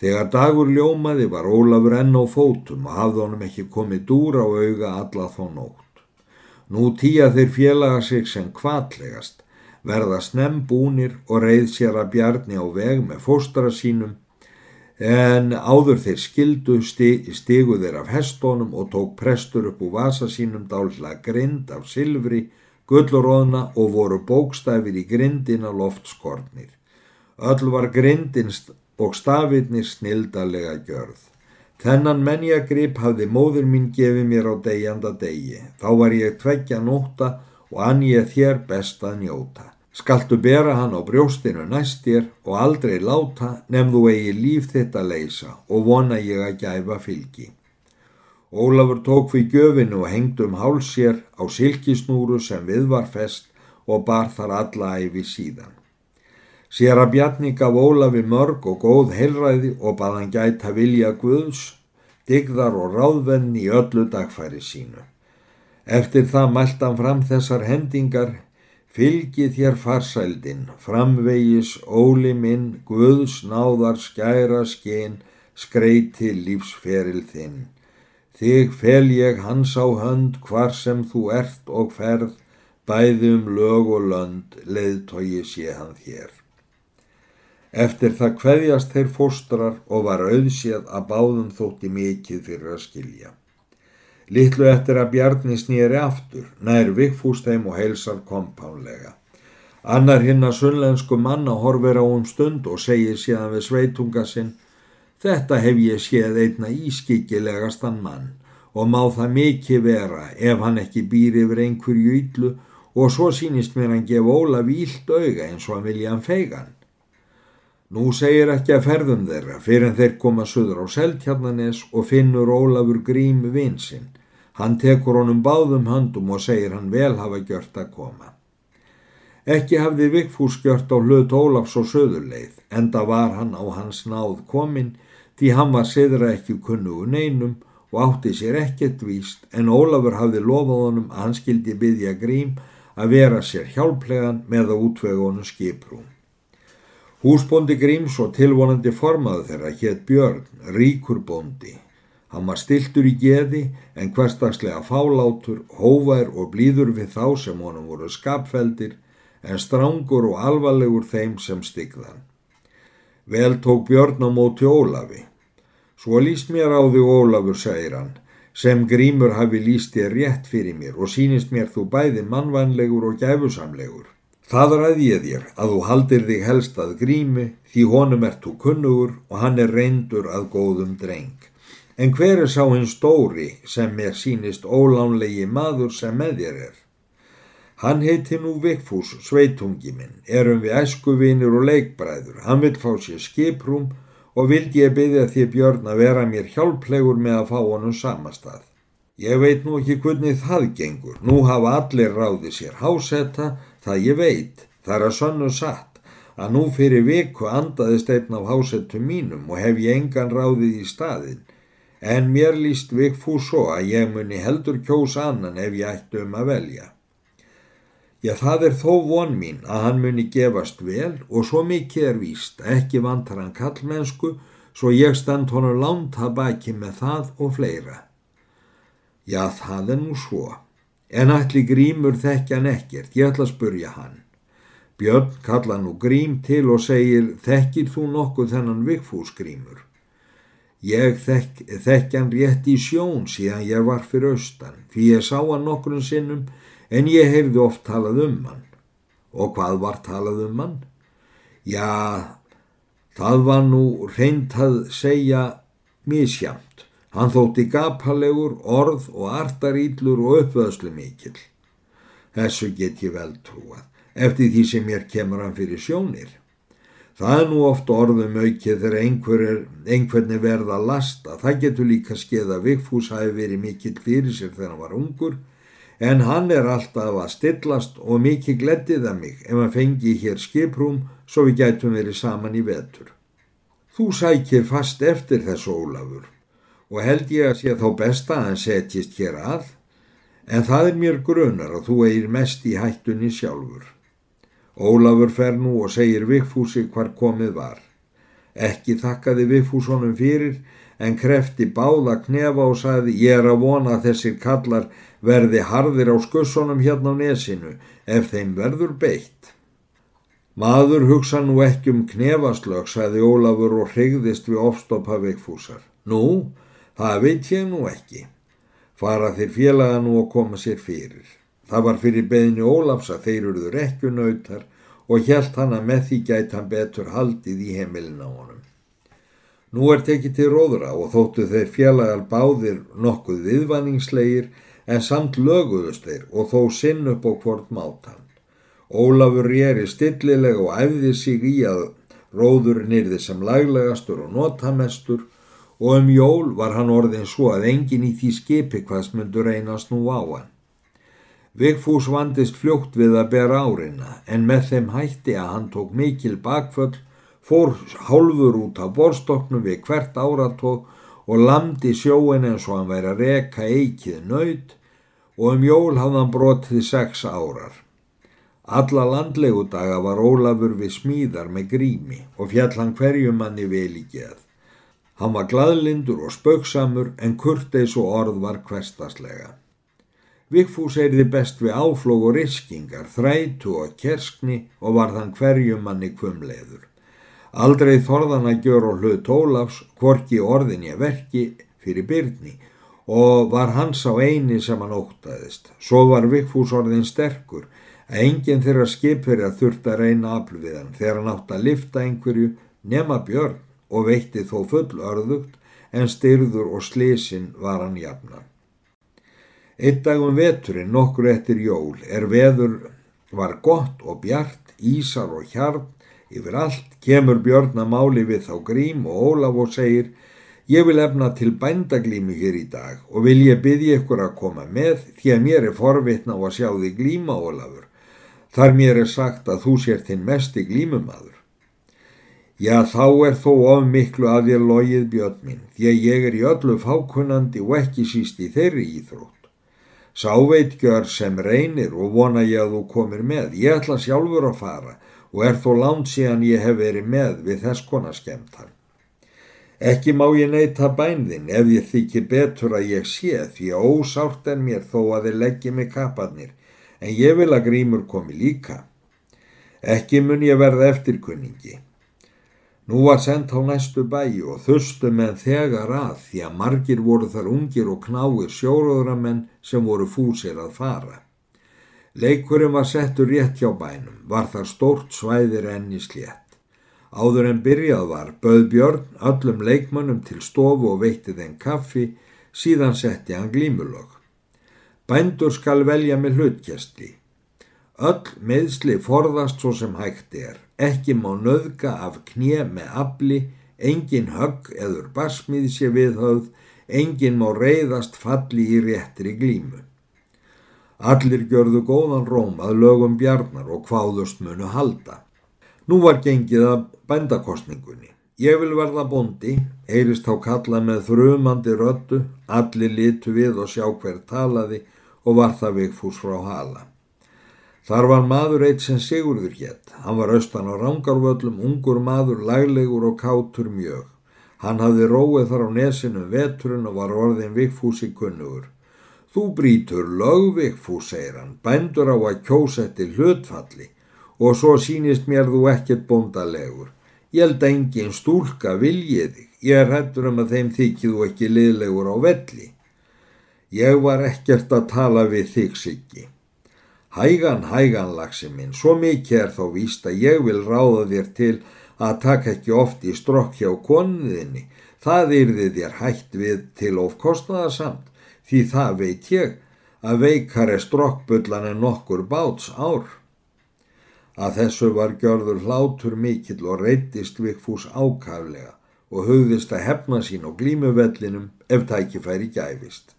Þegar dagur ljómaði var Ólafur enn á fótum og hafði honum ekki komið dúr á auga alla þó nótt. Nú tíja þeir félaga sig sem kvallegast, verða snembúnir og reið sér að bjarni á veg með fóstara sínum en áður þeir skildu stigu þeir af hestónum og tók prestur upp úr vasa sínum dálla grind af silfri, gulluróðna og voru bókstafir í grindina loftskornir. Öll var grindinst og stafirnir snildalega gjörð. Þennan menjagrip hafði móður mín gefið mér á degjanda degi. Þá var ég tveggja nóta og ann ég þér best að njóta. Skaltu bera hann á brjóstinu næstir og aldrei láta nefn þú eigi líf þitt að leysa og vona ég að gæfa fylgi. Ólafur tók fyrir göfinu og hengd um hálsér á silkisnúru sem við var fest og bar þar alla æfi síðan. Sér að Bjarni gaf Ólafi mörg og góð heilræði og baðan gæta vilja Guðs, digðar og ráðvenn í öllu dagfæri sínu. Eftir það mælt hann fram þessar hendingar, fylgi þér farsældin, framvegis óli minn, Guðs náðar skæra skein, skreiti lífsferil þinn. Þig fel ég hans á hönd hvar sem þú ert og ferð, bæði um lög og lönd, leiðtogi sé hann þér. Eftir það kveðjast þeir fóstrar og var auðséð að báðum þótti mikið fyrir að skilja. Littlu eftir að Bjarni snýri aftur, nær vikfústeim og heilsar kompánlega. Annar hinn að sunnlensku manna horfir á um stund og segir síðan við sveitunga sinn Þetta hef ég séð einna ískikilegastan mann og má það mikið vera ef hann ekki býr yfir einhverju yllu og svo sínist mér hann gefa Ólaf ílt auga eins og hann vilja hann feigan. Nú segir ekki að ferðum þeirra fyrir en þeir koma söður á Seltjarnanes og finnur Ólafur Grím vinsinn. Hann tekur honum báðum höndum og segir hann vel hafa gjört að koma. Ekki hafði Vigfús gjört á hlut Ólafs og söðurleið, enda var hann á hans náð komin því hann var siðra ekki kunnugu neinum og átti sér ekkert víst en Ólafur hafði lofað honum að hann skildi byggja Grím að vera sér hjálplegan með að útvega honum skiprúm. Húsbóndi Gríms og tilvonandi formaðu þeirra hétt Björn, ríkur bóndi. Hann var stiltur í geði en hverstagslega fálátur, hóvær og blíður við þá sem honum voru skapfeldir en strángur og alvarlegur þeim sem styggðan. Vel tók Björn á móti Ólafi. Svo líst mér á því Ólafur, segir hann, sem Grímur hafi líst þér rétt fyrir mér og sínist mér þú bæði mannvænlegur og gæfusamlegur. Það ræði ég þér að þú haldir þig helst að grími því honum ert þú kunnugur og hann er reyndur að góðum dreng. En hver er sá hinn stóri sem mér sínist ólánlegi maður sem með þér er? Hann heiti nú Vikfús, sveitungi minn, erum við æskuvinir og leikbræður. Hann vil fá sér skiprúm og vildi ég byggja því björn að vera mér hjálplegur með að fá honum samastað. Ég veit nú ekki hvernig það gengur. Nú hafa allir ráði sér hásetta Það ég veit, það er að sönnu satt, að nú fyrir viku andaðist einn af hásettum mínum og hef ég engan ráðið í staðin, en mér líst vikfú svo að ég muni heldur kjós annan ef ég ættu um að velja. Já, það er þó von mín að hann muni gefast vel og svo mikið er víst, ekki vantar hann kallmennsku, svo ég stand honum lánt að baki með það og fleira. Já, það er nú svo. En allir grímur þekkja hann ekkert, ég ætla að spurja hann. Björn kalla nú grím til og segir, þekkir þú nokkuð þennan vikfús grímur? Ég þekk, þekkja hann rétt í sjón síðan ég var fyrir austan, því ég sá hann nokkurinn sinnum en ég heyrði oft talað um hann. Og hvað var talað um hann? Já, það var nú reynd að segja misjamt. Hann þótti gapalegur, orð og artarýllur og uppvöðslu mikil. Þessu get ég vel trúað, eftir því sem mér kemur hann fyrir sjónir. Það er nú oft orðum aukið þegar einhver er, einhverni verða að lasta. Það getur líka skeið að Vigfús hafi verið mikill fyrir sér þegar hann var ungur, en hann er alltaf að stillast og mikið gleddiða mig ef hann fengi hér skiprúm svo við gætum verið saman í vetur. Þú sækir fast eftir þessu Ólafur og held ég að sé þá besta að hann setjist hér að, en það er mér grunar að þú eigir mest í hættunni sjálfur. Ólafur fer nú og segir Vigfúsi hvar komið var. Ekki þakkaði Vigfúsonum fyrir en krefti báða knefa og sagði ég er að vona að þessir kallar verði harðir á skussunum hérna á nesinu ef þeim verður beitt. Maður hugsa nú ekki um knefaslög, sagði Ólafur og hrigðist við ofstoppa Vigfúsar. Nú, það veit ég nú ekki. Fara þeir félaga nú að koma sér fyrir. Það var fyrir beðinu Ólafs að þeir eruður ekki nautar og hjælt hann að með því gæti hann betur haldið í heimilin á honum. Nú er tekið til róðra og þóttu þeir félagal báðir nokkuð viðvanningslegir en samt löguðust þeir og þó sinn upp á hvort mátan. Ólafur réri stillilega og æfði sig í að róður nýrði sem laglegastur og notamestur og um jól var hann orðin svo að engin í því skipi hvaðs myndur reynast nú á hann. Vigfús vandist fljótt við að bera áreina en með þeim hætti að hann tók mikil bakföll fór hálfur út á borstoknum við hvert áratóð og landi sjóin eins og hann væri að reka eikið nöyt og um jól hafði hann brotið sex árar. Alla landlegu daga var Ólafur við smíðar með grími og fjall hann hverjum manni vel í geð. Hann var gladlindur og spöksamur en kurteis og orð var hverstaslega. Vigfús eiriði best við áflóg og riskingar, þrætu og kerskni og var þann hverjum manni kvumleður. Aldrei þorðan að gjöra hlut Ólafs, hvorki orðin ég verki fyrir byrni og var hans á eini sem hann ótaðist. Svo var Vikfús orðin sterkur að enginn þeirra skipverja þurft að reyna afl við hann þegar hann átt að lifta einhverju nema björn og veitti þó full örðugt en styrður og slísin var hann jafna. Eitt dagum veturinn nokkur eftir jól er veður var gott og bjart, ísar og hjarn Yfir allt kemur Björn að máli við þá grím og Ólaf og segir Ég vil efna til bændaglímu hér í dag og vil ég byggja ykkur að koma með því að mér er forvitna á að sjá þig glíma Ólafur. Þar mér er sagt að þú sér þinn mesti glímumadur. Já þá er þó of miklu að ég logið Björn minn því að ég er í öllu fákunnandi og ekki síst í þeirri íþrótt. Sáveitgjör sem reynir og vona ég að þú komir með. Ég ætla sjálfur að fara og er þó langt síðan ég hef verið með við þess konar skemmtar. Ekki má ég neyta bænðin ef ég þykir betur að ég sé því að ósárt er mér þó að þið leggja mig kaparnir en ég vil að grímur komi líka. Ekki mun ég verða eftirkunningi. Nú var sendt á næstu bæi og þustu menn þegar að því að margir voru þar ungir og knáir sjóróðramenn sem voru fúsir að fara. Leikurinn var settur rétt hjá bænum, var þar stórt svæðir enni slétt. Áður en byrjað var, bauð Björn öllum leikmannum til stofu og veitti þeim kaffi, síðan setti hann glímulog. Bændur skal velja með hlutkjasti. Öll meðsli forðast svo sem hægt er, ekki má nöðga af knje með afli, engin högg eður basmið sé viðhauð, engin má reyðast falli í réttri glímu. Allir gjörðu góðan róm að lögum bjarnar og hvaðust munu halda. Nú var gengið að bændakostningunni. Ég vil verða bondi, heyrist þá kalla með þrumandi röttu, allir litu við og sjá hver talaði og var það vikfús frá hala. Þar var maður eitt sem Sigurður hétt. Hann var austan á rángarvöllum, ungur maður, laglegur og kátur mjög. Hann hafði róið þar á nesinu veturinn og var orðin vikfús í kunnugur. Þú brítur lögvikfú, segir hann, bændur á að kjósa eftir hlutfalli og svo sínist mér þú ekkert bóndalegur. Ég held engin stúlka viljið þig, ég er hættur um að þeim þykju þú ekki liðlegur á velli. Ég var ekkert að tala við þig, Siggi. Hægan, hægan, lagsi minn, svo mikið er þá víst að ég vil ráða þér til að taka ekki oft í strokk hjá konuðinni. Það yrði þér hætt við til ofkostnaðarsamt því það veit ég að veikar er strokkbullan en nokkur báts ár. Að þessu var gjörður hlátur mikill og reytist Vikfús ákaflega og höfðist að hefna sín á glímuvellinum ef tækifæri gæfist.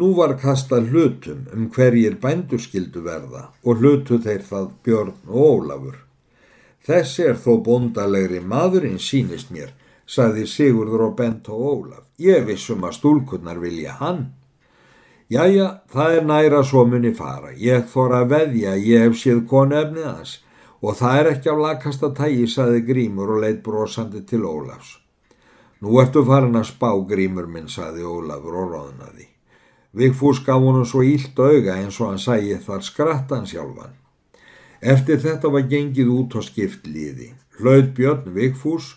Nú var kastað hlutum um hverjir bændurskildu verða og hlutu þeir það Björn og Ólafur. Þessi er þó bondalegri maðurinn sínist mér, saði Sigurður og Bent og Ólaf. Ég vissum að stúlkunnar vilja hann. Jæja, það er næra svo muni fara. Ég þóra að veðja, ég hef séð konu efnið hans Og það er ekki á lakasta tægi, saði Grímur og leitt brosandi til Ólafs. Nú ertu farin að spá, Grímur minn, saði Ólafur og róðnaði. Vigfús gaf honum svo ílt auga eins og hann sæði þar skrattan sjálfan. Eftir þetta var gengið út á skiptliði. Hlaut Björn Vigfús,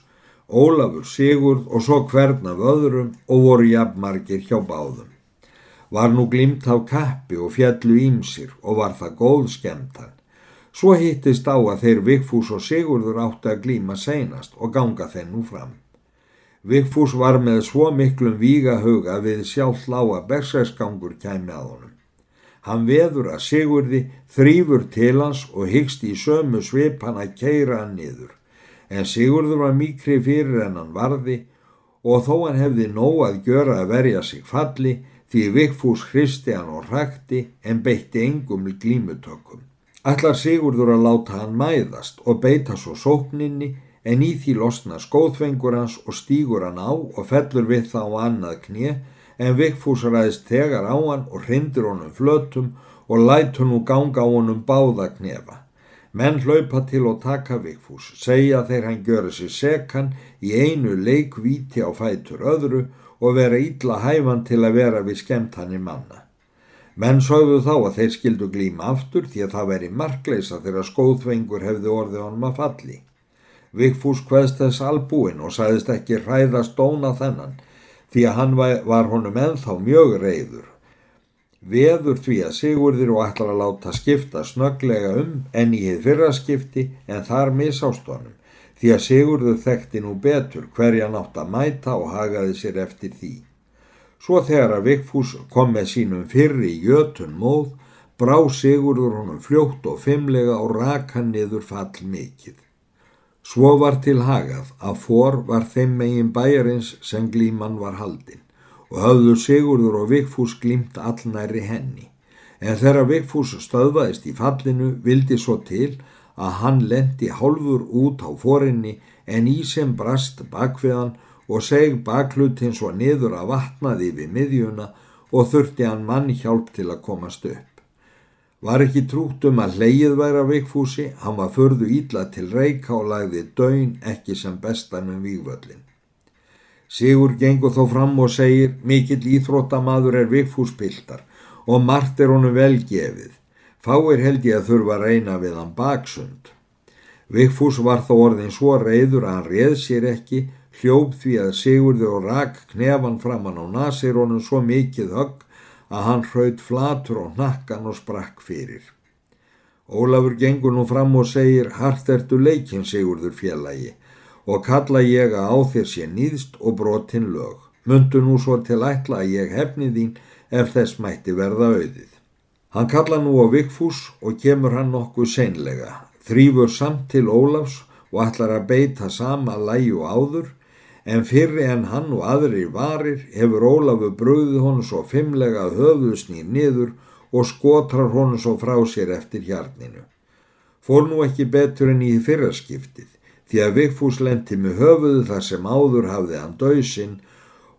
Ólafur Sigurd og svo hvern af öðrum og voru jafnmargir hjá báðum. Var nú glimt af kappi og fjallu ímsir og var það góð skemtan. Svo hittist á að þeir Vigfús og Sigurður átti að glíma seinast og ganga þeir nú fram. Vigfús var með svo miklum vígahuga við sjálf lága berserksgangur kæmi að honum. Hann veður að Sigurði þrýfur til hans og hyggst í sömu svip hann að keira hann niður. En Sigurður var mikri fyrir en hann varði og þó hann hefði nóg að gjöra að verja sig falli því Vigfús hristi hann og hrakti en beitti engum glímutökum. Allar Sigurður að láta hann mæðast og beita svo sókninni en í því losna skóðfengur hans og stýgur hann á og fellur við þá annað knið en Vigfús ræðist þegar á hann og hrindir honum flötum og lætur nú ganga á honum báða knefa. Menn hlaupa til og taka Vigfús, segja þeir hann gjöra sér sekan í einu leikvíti á fætur öðru og vera ítla hæfan til að vera við skemmt hann í manna. Menn sögðu þá að þeir skildu glíma aftur því að það veri markleisa þegar skóðfengur hefði orðið honum að falli. Vigfús hvaðst þess albúin og sagðist ekki hræðast dóna þennan því að hann var honum enþá mjög reyður. Veður því að Sigurðir og ætlar að láta skipta snöglega um en í hitt fyrra skipti en þar misást honum því að Sigurður þekkti nú betur hverja nátt að mæta og hagaði sér eftir því. Svo þegar að Vigfús kom með sínum fyrri jötun móð, brá Sigurður honum fljótt og fimmlega og raka niður fall mikill. Svo var til hagað að for var þeim megin bæjarins sem glíman var haldinn og höfðu Sigurður og Vigfús glímt allnæri henni. En þegar Vigfús stöðvaðist í fallinu vildi svo til að hann lendi hálfur út á forinni en í sem brast bakviðan og seg baklutin svo niður að vatnaði við miðjuna og þurfti hann mann hjálp til að komast upp. Var ekki trútt um að leið væri að vikfúsi, hann var förðu ídla til reyka og lagði döin ekki sem bestan um vývöllin. Sigur gengur þó fram og segir, mikill íþróttamaður er vikfúspildar og margt er honum velgefið. Fáir held ég að þurfa að reyna við hann baksund. Vikfús var þó orðin svo reyður að hann reð sér ekki hljóf því að Sigurði og rak knefan framann á nasirónum svo mikið högg að hann hraut flatur og nakkan og sprakk fyrir. Ólafur gengur nú fram og segir hart ertu leikin Sigurður félagi og kalla ég að á þér sé nýðst og brotinn lög. Mundu nú svo til ætla að ég hefni þín ef þess mætti verða auðið. Hann kalla nú á Vigfús og kemur hann nokkuð seinlega, þrýfur samt til Ólafs og ætlar að beita sama læju áður en fyrri en hann og aðri varir hefur Ólafur bröðið honum svo fimmlega að höfuðu snýr niður og skotrar honum svo frá sér eftir hjarninu. Fór nú ekki betur en í fyrraskiptið því að Vigfús lendi með höfuðu þar sem áður hafði hann döysinn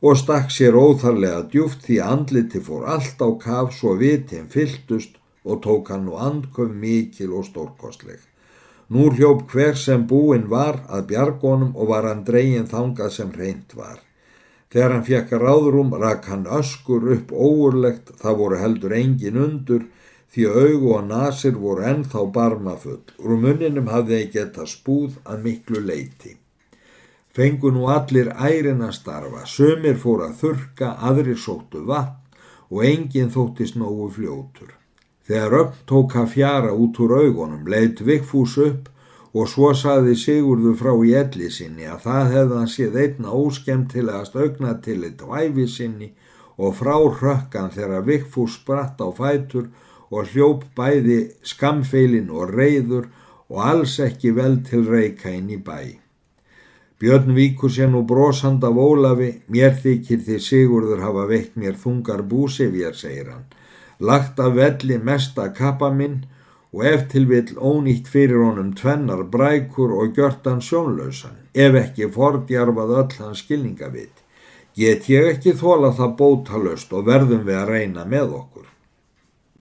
og stakk sér óþarlega djúft því andliti fór allt á kaf svo vitin fylltust og tók hann nú andköf mikil og stórkostleg. Nú hljóp hver sem búin var að bjargónum og var hann dregin þangað sem reynd var. Þegar hann fjekk ráðrum rak hann öskur upp óurlegt, það voru heldur engin undur því augu og nasir voru ennþá barmafull. Úr munninum hafði þeir geta spúð að miklu leiti. Fengu nú allir ærin að starfa, sömur fór að þurka, aðrir sóttu vatn og enginn þóttist nógu fljótur. Þegar öll tók að fjara út úr augunum, leitt Vigfús upp og svo saði Sigurður frá í elli sinni að það hefði hann séð einna óskemtilegast augnatillit á æfi sinni og frá hrökkan þegar Vigfús spratt á fætur og hljóp bæði skamfeilin og reyður og alls ekki vel til reyka inn í bæ. Björn víkur sér nú brosand af Ólafi, mér þykir því Sigurður hafa veikt mér þungar búsefjar, segir hann lagt af velli mesta kappa minn og ef til vill ónýtt fyrir honum tvennar brækur og gjört hann sjónlausan, ef ekki fordjarfað öll hans skilningavit. Get ég ekki þóla það bótalöst og verðum við að reyna með okkur.